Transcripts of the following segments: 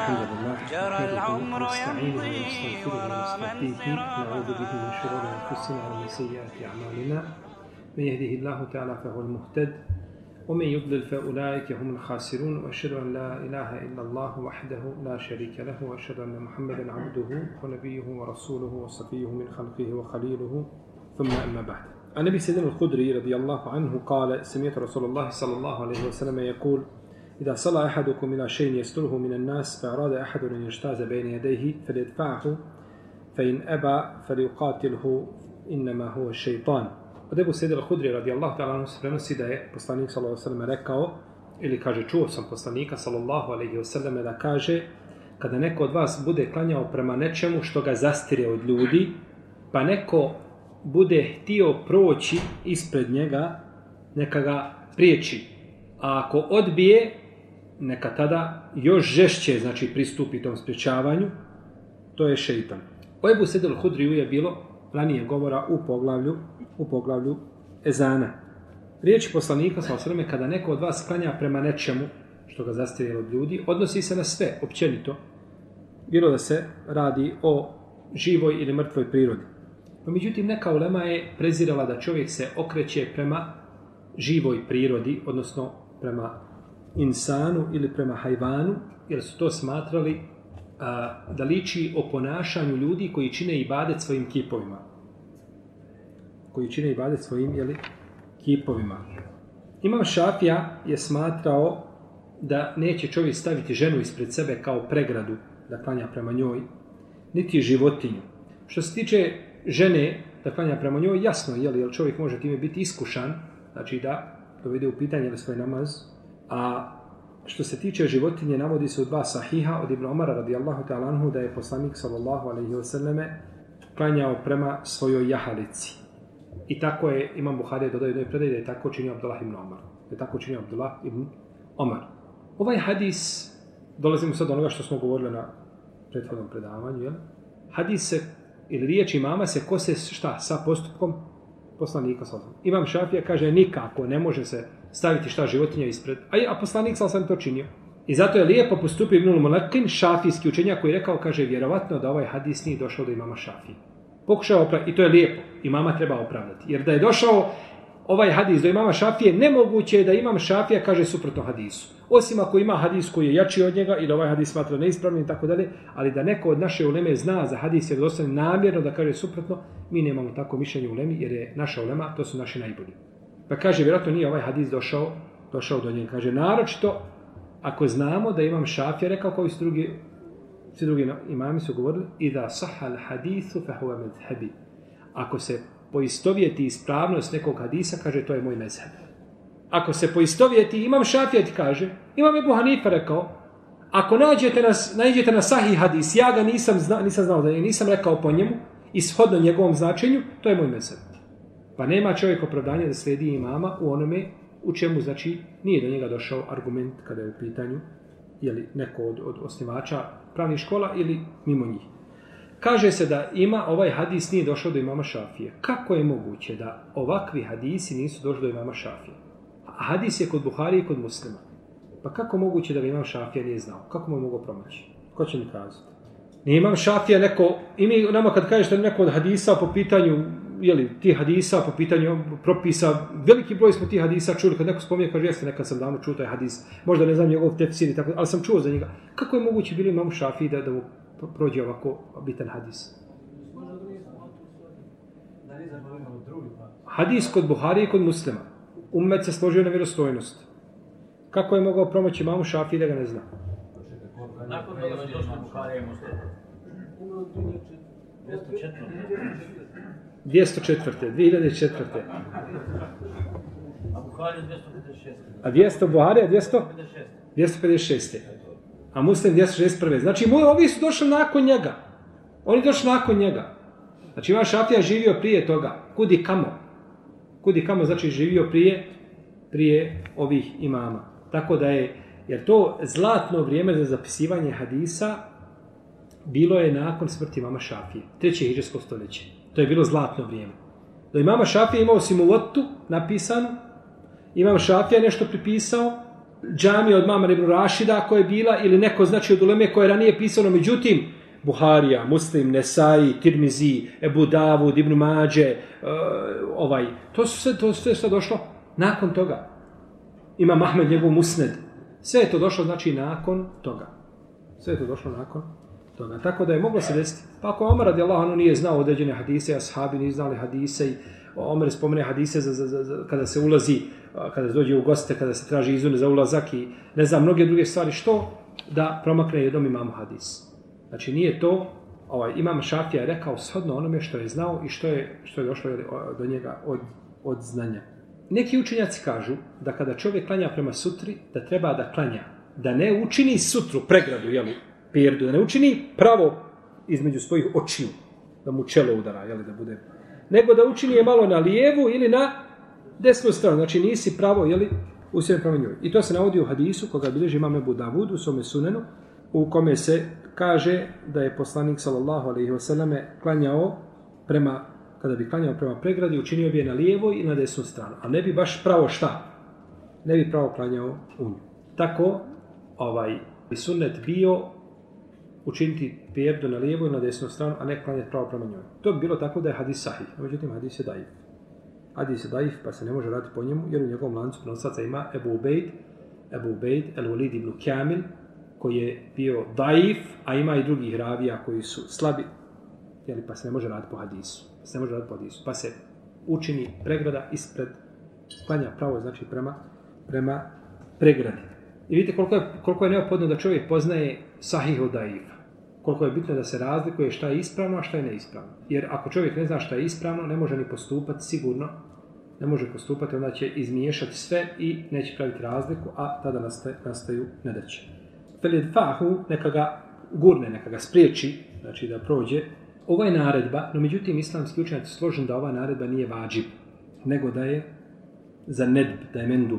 الحمد لله جرى العمر يمضي ورا من نعوذ به من شرور أنفسنا ومن سيئات أعمالنا. من يهده الله تعالى فهو المهتد ومن يضلل فأولئك هم الخاسرون وأشهد أن لا إله إلا الله وحده لا شريك له وأشهد أن محمدا عبده ونبيه ورسوله وصفيه من خلقه وخليله. ثم أما بعد. عن أبي سيدنا الخدري رضي الله عنه قال سمعت رسول الله صلى الله عليه وسلم يقول إذا صلى أحدكم إلى شيء يستره من الناس فأراد أحد أن يجتاز بين يديه فليدفعه فإن أبى فليقاتله إنما هو الشيطان Od Ebu Sejde al-Hudri radijallahu ta'ala anhu se prenosi da je poslanik sallallahu alaihi wasallam rekao ili kaže čuo sam poslanika sallallahu alaihi wasallam da kaže kada neko od vas bude klanjao prema nečemu što ga zastire od ljudi pa neko bude htio proći ispred njega neka ga priječi a ako odbije neka tada još žešće znači pristupi tom sprječavanju. To je šeitan. O Ebu Sedel Hudriju je bilo ranije govora u poglavlju u poglavlju Ezana. Riječ poslanika sa osrme kada neko od vas klanja prema nečemu što ga zastije od ljudi odnosi se na sve općenito. Bilo da se radi o živoj ili mrtvoj prirodi. No međutim neka ulema je prezirala da čovjek se okreće prema živoj prirodi odnosno prema insanu ili prema hajvanu, jer su to smatrali a, da liči o ponašanju ljudi koji čine ibadet svojim kipovima. Koji čine ibadet svojim jeli, kipovima. Imam Šafija je smatrao da neće čovjek staviti ženu ispred sebe kao pregradu da klanja prema njoj, niti životinju. Što se tiče žene da klanja prema njoj, jasno je li čovjek može time biti iskušan, znači da dovede u pitanje svoj namaz, a što se tiče životinje, navodi se u dva sahiha od Ibn Omara radijallahu ta'ala anhu da je poslanik sallallahu alaihi wasallame klanjao prema svojoj jahalici. I tako je, Imam Buhari dodao jednoj predaj da je tako činio Abdullah ibn Omar. Da je tako činio Abdullah ibn Omar. Ovaj hadis, dolazimo sad do onoga što smo govorili na prethodnom predavanju, jel? Hadis se, ili riječ imama se kose šta, sa postupkom poslanika sallallahu Imam Šafija kaže nikako, ne može se staviti šta životinja ispred. A, a poslanik sal sam to činio. I zato je lijepo postupio Ibnul Mulekin, šafijski učenjak koji je rekao, kaže, vjerovatno da ovaj hadis nije došao do imama Šafije. Pokušao opraviti, i to je lijepo, imama treba opravdati. Jer da je došao ovaj hadis do imama Šafije, nemoguće je da imam Šafija kaže suprotno hadisu. Osim ako ima hadis koji je jači od njega ili ovaj hadis smatra neispravnim i tako dalje, ali da neko od naše uleme zna za hadis jer dostane namjerno da kaže suprotno, mi nemamo tako mišljenje ulemi jer je naša ulema, to su naši najbolji. Pa kaže, vjerojatno nije ovaj hadis došao, došao do njega. Kaže, naročito, ako znamo da imam šafija, rekao koji su drugi, svi drugi imami su govorili, i da sahal hadisu fahuva medhebi. Ako se poistovjeti ispravnost nekog hadisa, kaže, to je moj mezheb. Ako se poistovjeti, imam šafija ti kaže, imam Ebu Hanifa rekao, ako nađete na, nađete na sahih hadis, ja ga nisam, zna, nisam znao da je, nisam rekao po njemu, ishodno njegovom značenju, to je moj mezheb. Pa nema čovjek opravdanja da sledi imama u onome u čemu, znači, nije do njega došao argument kada je u pitanju je li neko od, od osnivača pravnih škola ili mimo njih. Kaže se da ima ovaj hadis nije došao do imama Šafije. Kako je moguće da ovakvi hadisi nisu došli do imama Šafije? A hadis je kod Buhari i kod muslima. Pa kako moguće da ga imam Šafija nije znao? Kako mu mogao promaći? Ko će mi kazati? Nije imam Šafija neko, i nama kad kažeš da neko od hadisa po pitanju jeli, ti hadisa po pitanju propisa, veliki broj smo ti hadisa čuli, kad neko spominje, kaže, jeste, nekad sam davno čuo taj hadis, možda ne znam njegov tefsir i tako, ali sam čuo za njega. Kako je moguće bili imamo šafi da, da mu prođe ovako bitan hadis? Hadis kod Buhari i kod muslima. Umet se složio na vjerostojnost. Kako je mogao promoći mamu šafi da ga ne zna? Nakon toga su došli Buhari i muslim. 204. 2004. A Buhari 256. A 200 Buhari, a 200? 256. A Muslim 261. Znači, moji, ovi su došli nakon njega. Oni došli nakon njega. Znači, Ivan Šafija živio prije toga. Kudi kamo? Kudi kamo znači živio prije prije ovih imama. Tako da je, jer to zlatno vrijeme za zapisivanje hadisa bilo je nakon smrti mama Šafije. Treće hiđarsko stoljeće. To je bilo zlatno vrijeme. Do imama Šafija imao si mulotu napisanu, imam Šafija nešto pripisao džamija od Mamar ibn Rašida koja je bila, ili neko znači od uleme koje je ranije pisano, međutim, Buharija, Muslim, Nesai, Tirmizi, Ebu Davud, Ibn Mađe, uh, ovaj, to su sve, to sve došlo nakon toga. Ima Mahmed njegov Musned. Sve je to došlo, znači, nakon toga. Sve je to došlo nakon toga. Tako da je moglo se desiti. Pa ako Omar radi Allah, nije znao određene hadise, ashabi nije znali hadise i Omer spomene hadise za, za, za, za, kada se ulazi, kada se dođe u goste, kada se traži izune za ulazak i ne znam, mnoge druge stvari, što da promakne jednom imamo hadis. Znači nije to, ovaj, imam Šafija je rekao shodno onome što je znao i što je, što je došlo do njega od, od znanja. Neki učenjaci kažu da kada čovjek klanja prema sutri, da treba da klanja, da ne učini sutru, pregradu, jeli, perdu, da ne učini pravo između svojih očiju, da mu čelo udara, jeli, da bude nego da učini je malo na lijevu ili na desnu stranu. Znači nisi pravo, jeli, usjeren prema njoj. I to se navodi u hadisu koga bilježi imam Ebu Davud u svome sunenu, u kome se kaže da je poslanik sallallahu alaihi wasallam klanjao prema, kada bi klanjao prema pregradi, učinio bi je na lijevu i na desnu stranu. A ne bi baš pravo šta? Ne bi pravo klanjao u nju. Tako, ovaj, sunnet bio učiniti perdu na lijevu i na desnu stranu, a ne klanjati pravo prema njoj. To bi bilo tako da je hadis sahih, no međutim hadis je daif. Hadis je daif, pa se ne može raditi po njemu, jer u njegovom lancu prenosaca ima Ebu Ubejd, Ebu Ubejd, El Walid ibn Kamil, koji je bio daif, a ima i drugih ravija koji su slabi, jeli, pa se ne može raditi po hadisu. Se ne može raditi po hadisu, pa se učini pregrada ispred klanja pravo, znači prema, prema pregradi. I vidite koliko je, koliko je neophodno da čovjek poznaje sahih od daifa. Koliko je bitno da se razlikuje šta je ispravno, a šta je neispravno. Jer ako čovjek ne zna šta je ispravno, ne može ni postupati sigurno, ne može postupati, onda će izmiješati sve i neće praviti razliku, a tada nastaje, nastaju nedaće. Felid fahu, neka ga gurne, neka ga spriječi, znači da prođe. Ovo je naredba, no međutim islamski učenjaci složen da ova naredba nije vađib, nego da je za nedb, da je mendu.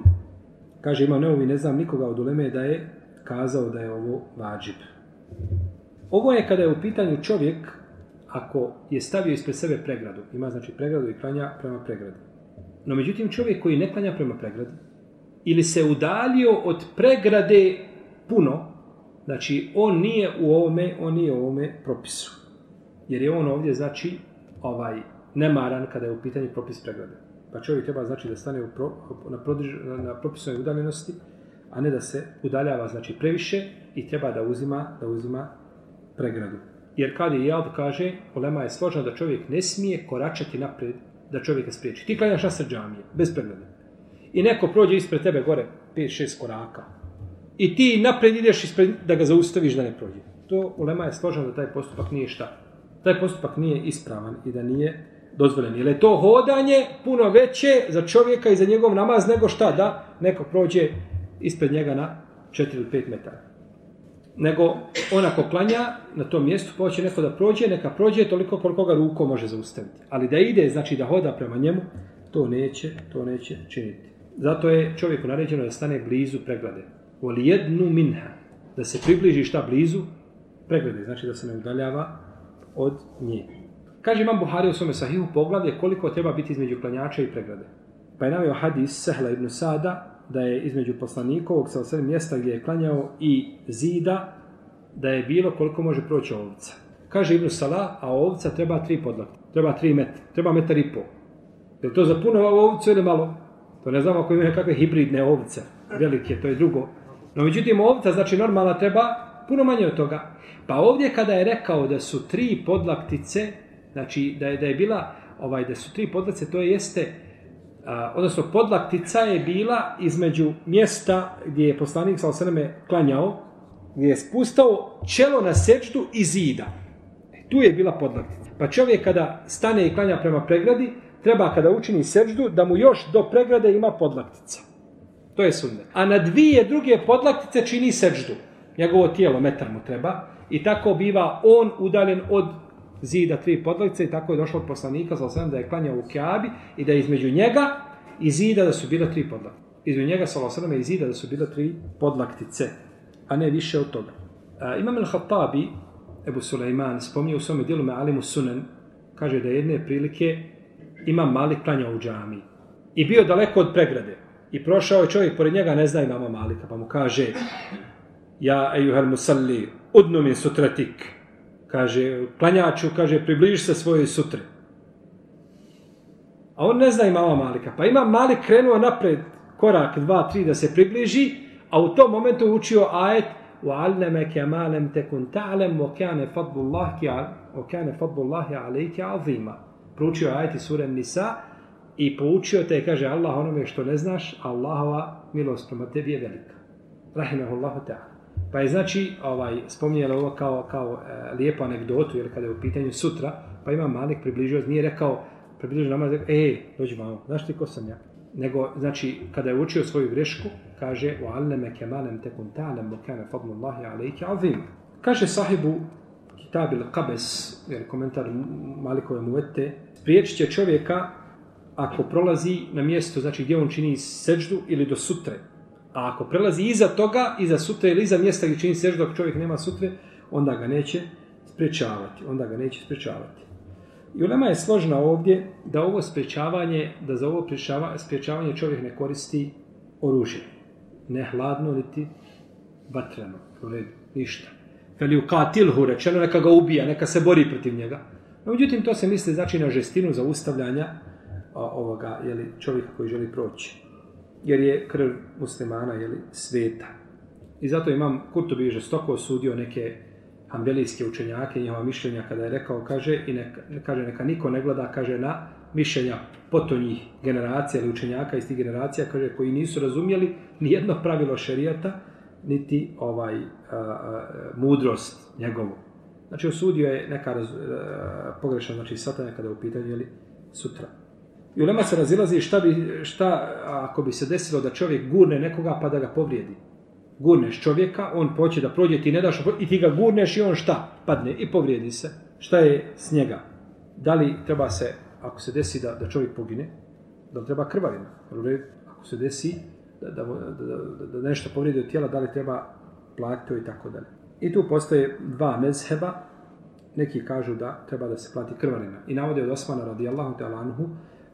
Kaže, ima neovi, ne znam nikoga od uleme da je kazao da je ovo vađib. Ovo je kada je u pitanju čovjek, ako je stavio ispred sebe pregradu, ima znači pregradu i klanja prema pregradi. No međutim, čovjek koji ne klanja prema pregradi, ili se udalio od pregrade puno, znači on nije u ovome, on nije u ovome propisu. Jer je on ovdje, znači, ovaj, nemaran kada je u pitanju propis pregrade. Pa čovjek treba, znači, da stane u pro, na, prodiž, na propisnoj udaljenosti, a ne da se udaljava, znači, previše i treba da uzima, da uzima pregradu. Jer kad je Jalb kaže, Olema je složena da čovjek ne smije koračati napred da čovjeka spriječi. Ti klanjaš nasred džamije, bez pregrade. I neko prođe ispred tebe gore 5-6 koraka. I ti napred ideš ispred da ga zaustaviš da ne prođe. To Olema je složena da taj postupak nije šta. Taj postupak nije ispravan i da nije dozvoljen. Jer je to hodanje puno veće za čovjeka i za njegov namaz nego šta da neko prođe ispred njega na 4 ili 5 metara nego onako klanja na tom mjestu, pa će neko da prođe, neka prođe toliko koliko ga ruko može zaustaviti. Ali da ide, znači da hoda prema njemu, to neće, to neće činiti. Zato je čovjeku naređeno da stane blizu preglede. Voli jednu minha, da se približi šta blizu preglede, znači da se ne udaljava od nje. Kaže imam Buhari u svome sahihu poglavlje koliko treba biti između klanjača i preglede. Pa je navio hadis Sehla ibn Sada, da je između poslanikovog sa osam mjesta gdje je klanjao i zida, da je bilo koliko može proći ovca. Kaže Ibn Salah, a ovca treba tri podlakta, treba tri metra, treba metar i pol. Je to za puno ovcu ili malo? To ne znamo ako ima nekakve hibridne ovce, velike, to je drugo. No međutim, ovca, znači normalna, treba puno manje od toga. Pa ovdje kada je rekao da su tri podlaktice, znači da je, da je bila, ovaj, da su tri podlaktice, to jeste, a, odnosno podlaktica je bila između mjesta gdje je poslanik sa osaname klanjao, gdje je spustao čelo na sečtu i zida. E, tu je bila podlaktica. Pa čovjek kada stane i klanja prema pregradi, treba kada učini sečdu da mu još do pregrade ima podlaktica. To je sunnet. A na dvije druge podlaktice čini sečdu. Njegovo tijelo, metar mu treba. I tako biva on udaljen od zida tri podlagice i tako je došlo od poslanika sa da je klanjao u Kjabi i da između njega i zida da su bila tri podlaktice. Između njega sa osam i zida da su bila tri podlaktice, a ne više od toga. A, imam el-Hattabi, Ebu Suleiman, spomnio u svome dijelu me Alimu Sunan, kaže da jedne prilike ima mali klanjao u džami i bio daleko od pregrade. i prošao je čovjek pored njega, ne zna imama Malika, pa mu kaže Ja, ejuhel musalli, udnu mi sutratik Kaže, klanjaču, kaže, približi se svojoj sutri. A on ne zna imama Malika. Pa ima Malik krenuo napred korak, dva, tri da se približi, a u tom momentu učio ajet وَعَلَّمَكَ مَا لَمْ تَكُنْ تَعْلَمْ وَكَانَ فَضْلُ اللَّهِ وَكَانَ فَضْلُ اللَّهِ عَلَيْكَ عَظِيمًا Proučio ajeti sure Nisa i poučio te, kaže Allah onome što ne znaš, Allahova milost prema tebi je velika. Rahimahullahu ta'ala. Pa je znači, ovaj, spominjala ovo kao, kao e, lijepu anegdotu, jer kada je u pitanju sutra, pa ima Malik približio, nije rekao, približio namaz, rekao, e, dođi malo, znaš ti ko sam ja? Nego, znači, kada je učio svoju grešku, kaže, u kemalem tekun ta'lem, bo kane fadlu Allahi alejke azim. Kaže sahibu Kitab il Qabes, jer komentar Malikove muvete, spriječit će čovjeka ako prolazi na mjesto, znači gdje on čini seđdu ili do sutre. A ako prelazi iza toga, iza sutre ili iza mjesta gdje čini seđdu, ako čovjek nema sutre, onda ga neće sprečavati. Onda ga neće sprečavati. I ulema je složna ovdje da ovo sprečavanje, da za ovo sprečavanje čovjek ne koristi oružje. Ne hladno, niti vatreno. Ništa. Feli u katilhu, rečeno, neka ga ubija, neka se bori protiv njega. No, međutim, to se misli znači na žestinu zaustavljanja a, ovoga, jeli, čovjeka koji želi proći. Jer je krv muslimana, jeli, sveta. I zato imam Kurtobi žestoko osudio neke ambelijske učenjake, njihova mišljenja kada je rekao, kaže, i neka, kaže, neka niko ne gleda, kaže, na mišljenja potonjih generacija ili učenjaka iz tih generacija, kaže, koji nisu razumjeli ni jedno pravilo šerijata, niti ovaj a, a, mudrost njegovu. Znači, osudio je neka raz, a, pogrešna, znači, satana kada je u pitanju, jeli, sutra. I ulema se razilazi šta, bi, šta ako bi se desilo da čovjek gurne nekoga pa da ga povrijedi gurneš čovjeka, on poće da prođe, ti ne daš i ti ga gurneš i on šta? Padne i povrijedi se. Šta je s njega? Da li treba se, ako se desi da, da čovjek pogine, da li treba krvarina? Ako se desi da, da, da, da nešto povrijedi od tijela, da li treba platiti i tako dalje. I tu postoje dva mezheba, neki kažu da treba da se plati krvarina. I navode od Osmana radijallahu ta'ala anhu,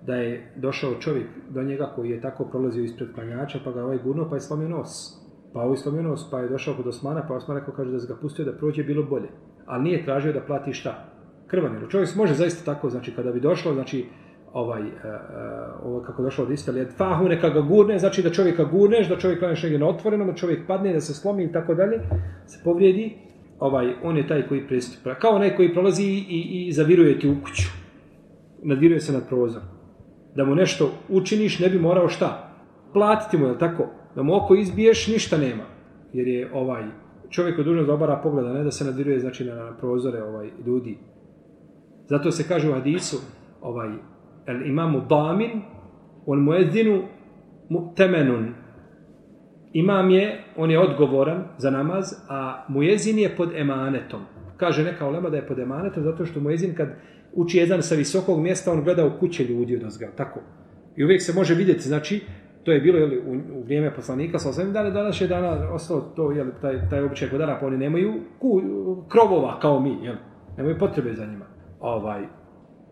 da je došao čovjek do njega koji je tako prolazio ispred klanjača, pa ga ovaj gurnuo, pa je slomio nos. Pa ovo islomio pa je došao kod Osmana, pa Osman rekao, kaže da se ga pustio da prođe, bilo bolje. Ali nije tražio da plati šta? Krvaniru. Čovjek može zaista tako, znači kada bi došlo, znači ovaj, uh, ovo kako došlo od istali, fahu neka ga gurne, znači da čovjeka gurneš, da čovjek klaneš negdje na otvorenom, da čovjek padne, da se slomi i tako dalje, se povrijedi, ovaj, on je taj koji pristupa. Kao onaj koji prolazi i, i, i zaviruje ti u kuću. Nadviruje se nad prozor. Da mu nešto učiniš, ne bi morao šta? Platiti mu, je tako? da mu oko izbiješ, ništa nema. Jer je ovaj čovjek dužan da obara pogleda, ne da se nadiruje znači, na prozore ovaj ljudi. Zato se kaže u hadisu, ovaj, el imamu damin, on mu edinu temenun. Imam je, on je odgovoran za namaz, a mujezin je pod emanetom. Kaže neka olema da je pod emanetom, zato što mujezin kad uči jedan sa visokog mjesta, on gleda u kuće ljudi od ozga, tako. I uvijek se može vidjeti, znači, to je bilo jeli, u, u vrijeme poslanika, sa osvijem dana, danas je dana ostalo to, jeli, taj, taj običaj kod pa oni nemaju ku, krovova kao mi, jeli, nemaju potrebe za njima. Ovaj.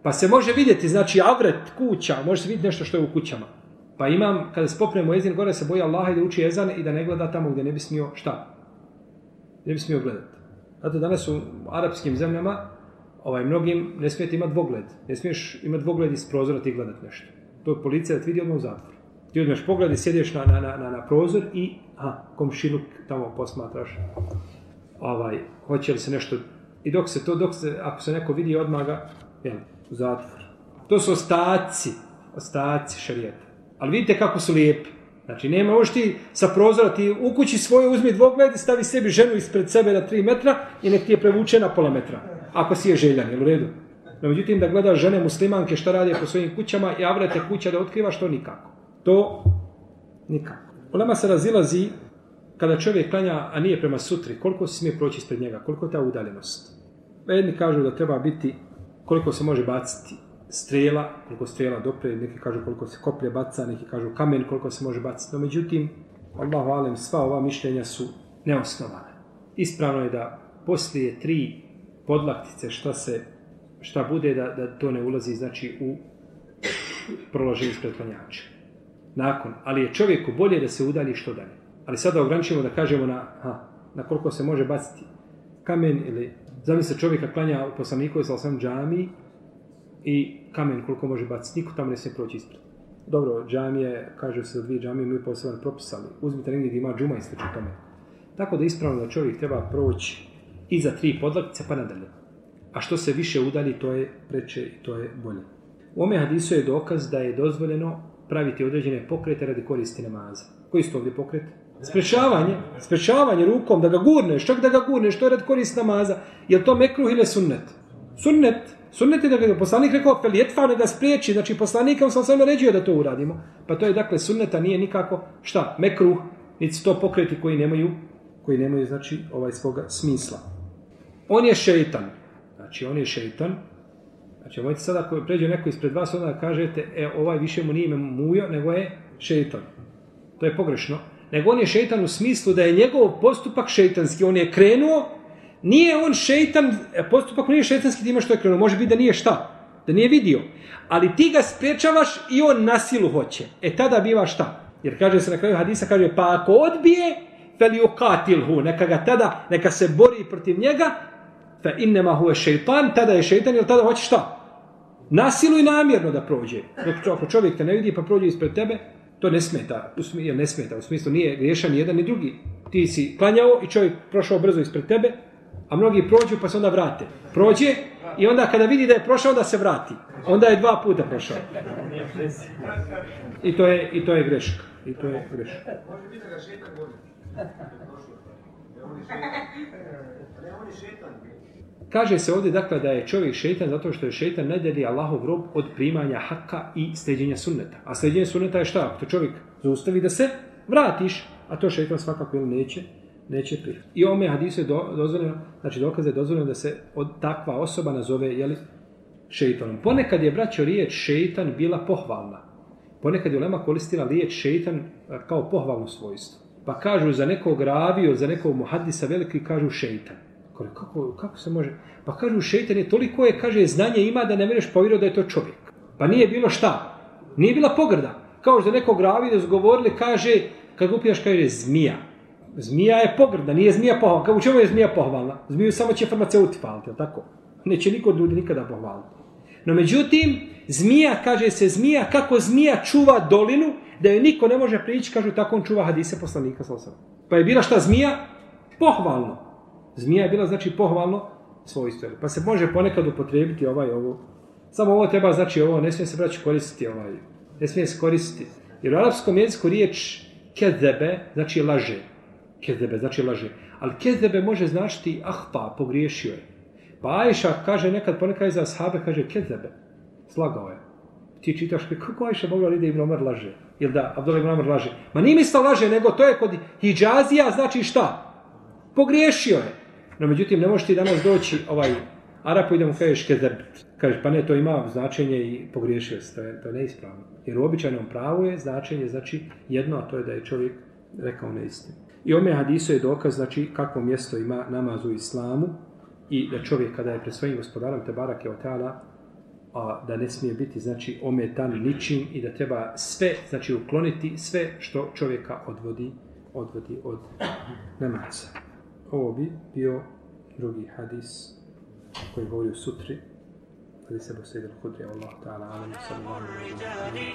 Pa se može vidjeti, znači, avret kuća, može se vidjeti nešto što je u kućama. Pa imam, kada se popnemo jezin, gore se boji Allaha i da uči jezan i da ne gleda tamo gdje ne bi smio, šta? Ne bi smio gledati. Zato danas u arapskim zemljama, ovaj, mnogim ne smijete imati dvogled. Ne smiješ imati dvogled iz prozora ti gledati nešto. To je policija da ti vidi odmah u zatvor. Ti uzmeš pogled i sjediš na, na, na, na prozor i a, komšiluk tamo posmatraš. Ovaj, hoće li se nešto... I dok se to, dok se, ako se neko vidi odmah ga, jel, u zatvor. To su ostaci, ostaci šarijeta. Ali vidite kako su lijepi. Znači, nema možeš ti sa prozora, ti u kući svoje uzmi dvogled i stavi sebi ženu ispred sebe na tri metra i nek ti je prevuče na pola metra. Ako si je željan, jel u redu? No, međutim, da gledaš žene muslimanke šta radi po svojim kućama i avrate kuća da otkrivaš, to nikako. To nikako. Ulema se razilazi kada čovjek klanja, a nije prema sutri, koliko se smije proći ispred njega, koliko je ta udaljenost. Jedni kažu da treba biti koliko se može baciti strela, koliko strela dopre, neki kažu koliko se koplje baca, neki kažu kamen, koliko se može baciti. No, međutim, Allah valem, sva ova mišljenja su neosnovane. Ispravno je da poslije tri podlaktice šta se šta bude da, da to ne ulazi znači u proloženje ispred klanjača. nakon. Ali je čovjeku bolje da se udalji što dalje. Ali sada ograničimo da kažemo na, ha, na koliko se može baciti kamen ili zamisli čovjeka klanja u poslaniku sa osam džami i kamen koliko može baciti. Niko tamo ne smije proći ispred. Dobro, džamije, kaže se dvije džamije imaju poseban propis, ali uzmite negdje gdje ima džuma i sliče tome. Tako da ispravno da čovjek treba proći iza tri podlaktice pa nadalje. A što se više udalji, to je preče i to je bolje. U ome hadisu je dokaz da je dozvoljeno praviti određene pokrete radi koristi namaza. Koji su ovdje pokret? Sprečavanje. Sprečavanje rukom, da ga gurneš, čak da ga gurneš, to je radi koristi namaza. Je to mekruh ili sunnet? Sunnet. Sunnet je da ga poslanik rekao, fel jetfa ne ga spriječi, znači poslanika sam sam naređio da to uradimo. Pa to je dakle sunneta nije nikako, šta, mekruh, niti to pokreti koji nemaju, koji nemaju, znači, ovaj svoga smisla. On je šeitan. Znači, on je šeitan. Znači, mojte sada, ako pređe neko ispred vas, onda kažete, e, ovaj više mu nije ime mujo, nego je šeitan. To je pogrešno. Nego on je šeitan u smislu da je njegov postupak šeitanski. On je krenuo, nije on šeitan, e, postupak nije šeitanski time što je krenuo. Može biti da nije šta? Da nije vidio. Ali ti ga spriječavaš i on na silu hoće. E tada biva šta? Jer kaže se na kraju hadisa, kaže, pa ako odbije, feli ukatilhu, neka ga tada, neka se bori protiv njega, fa innema huve šeitan, tada je šeitan, jer tada hoće šta? Nasilu i namjerno da prođe. Dok ako čovjek te ne vidi pa prođe ispred tebe, to ne smeta, smislu, ne smeta, u smislu nije griješan ni jedan ni drugi. Ti si klanjao i čovjek prošao brzo ispred tebe, a mnogi prođu pa se onda vrate. Prođe i onda kada vidi da je prošao, da se vrati. Onda je dva puta prošao. I to je, i to je greška. I to je greška. Može biti da ga šetan vodi. Ne, on je šetan. Kaže se ovdje dakle da je čovjek šeitan zato što je šeitan ne deli Allahov rob od primanja haka i sljeđenja sunneta. A sljeđenje sunneta je šta? Ako čovjek zaustavi da se vratiš, a to šeitan svakako ili neće, neće prihvatiti. I ome hadisu je do, dozvoljeno, znači dokaz je dozvoljeno da se od takva osoba nazove jeli, šeitanom. Ponekad je, braćo, riječ šeitan bila pohvalna. Ponekad je Ulema koristila riječ šeitan kao pohvalno svojstvo. Pa kažu za nekog ravio, za nekog muhadisa veliki, kažu šeitan. Kore, kako, kako se može? Pa kažu šeitan je toliko je, kaže, znanje ima da ne mereš povjerovati da je to čovjek. Pa nije bilo šta? Nije bila pogrda. Kao što nekog ravio da su govorili, kaže, kad upijaš, kaže, zmija. Zmija je pogrda, nije zmija pohvalna. U čemu je zmija pohvalna? Zmiju samo će farmaceuti paliti, tako? Neće niko od ljudi nikada pohvaliti. No međutim, zmija, kaže se zmija, kako zmija čuva dolinu, da joj niko ne može prići, kažu tako on čuva hadise poslanika. Pa je bila šta zmija? Pohvalno. Zmija je bila znači pohvalno svojstvo. Pa se može ponekad upotrijebiti ovaj ovo. Samo ovo treba znači ovo, ne smije se braći koristiti ovaj. Ne smije se koristiti. Jer u arapskom jeziku riječ kezebe znači laže. Kezebe znači laže. Ali kezebe može značiti ahpa, pogriješio je. Pa Ajša kaže nekad ponekad za ashabe, kaže kezebe. Slagao je. Ti čitaš kako Ajša mogla li da Ibn Omer laže? Ili da Abdullah Ibn Omer laže? Ma nije misla laže, nego to je kod Hidžazija, znači šta? Pogriješio je. No međutim, ne možeš ti danas doći ovaj Arapu i da mu kažeš. Kažeš, pa ne, to ima značenje i pogriješio se. To je, to je neispravno. Jer u običajnom pravu je značenje, znači jedno, a to je da je čovjek rekao neistinu. I ome hadisu je dokaz, znači, kakvo mjesto ima namaz u islamu, i da čovjek kada je pred svojim gospodarom te barake od teala, a da ne smije biti znači ometan ničim i da treba sve znači ukloniti sve što čovjeka odvodi odvodi od namaza. Ovo bi bio drugi hadis koji govori o sutri. Hadis Ebu Sejder Hudri, Allah ta'ala, alam, sallallahu alaihi wa.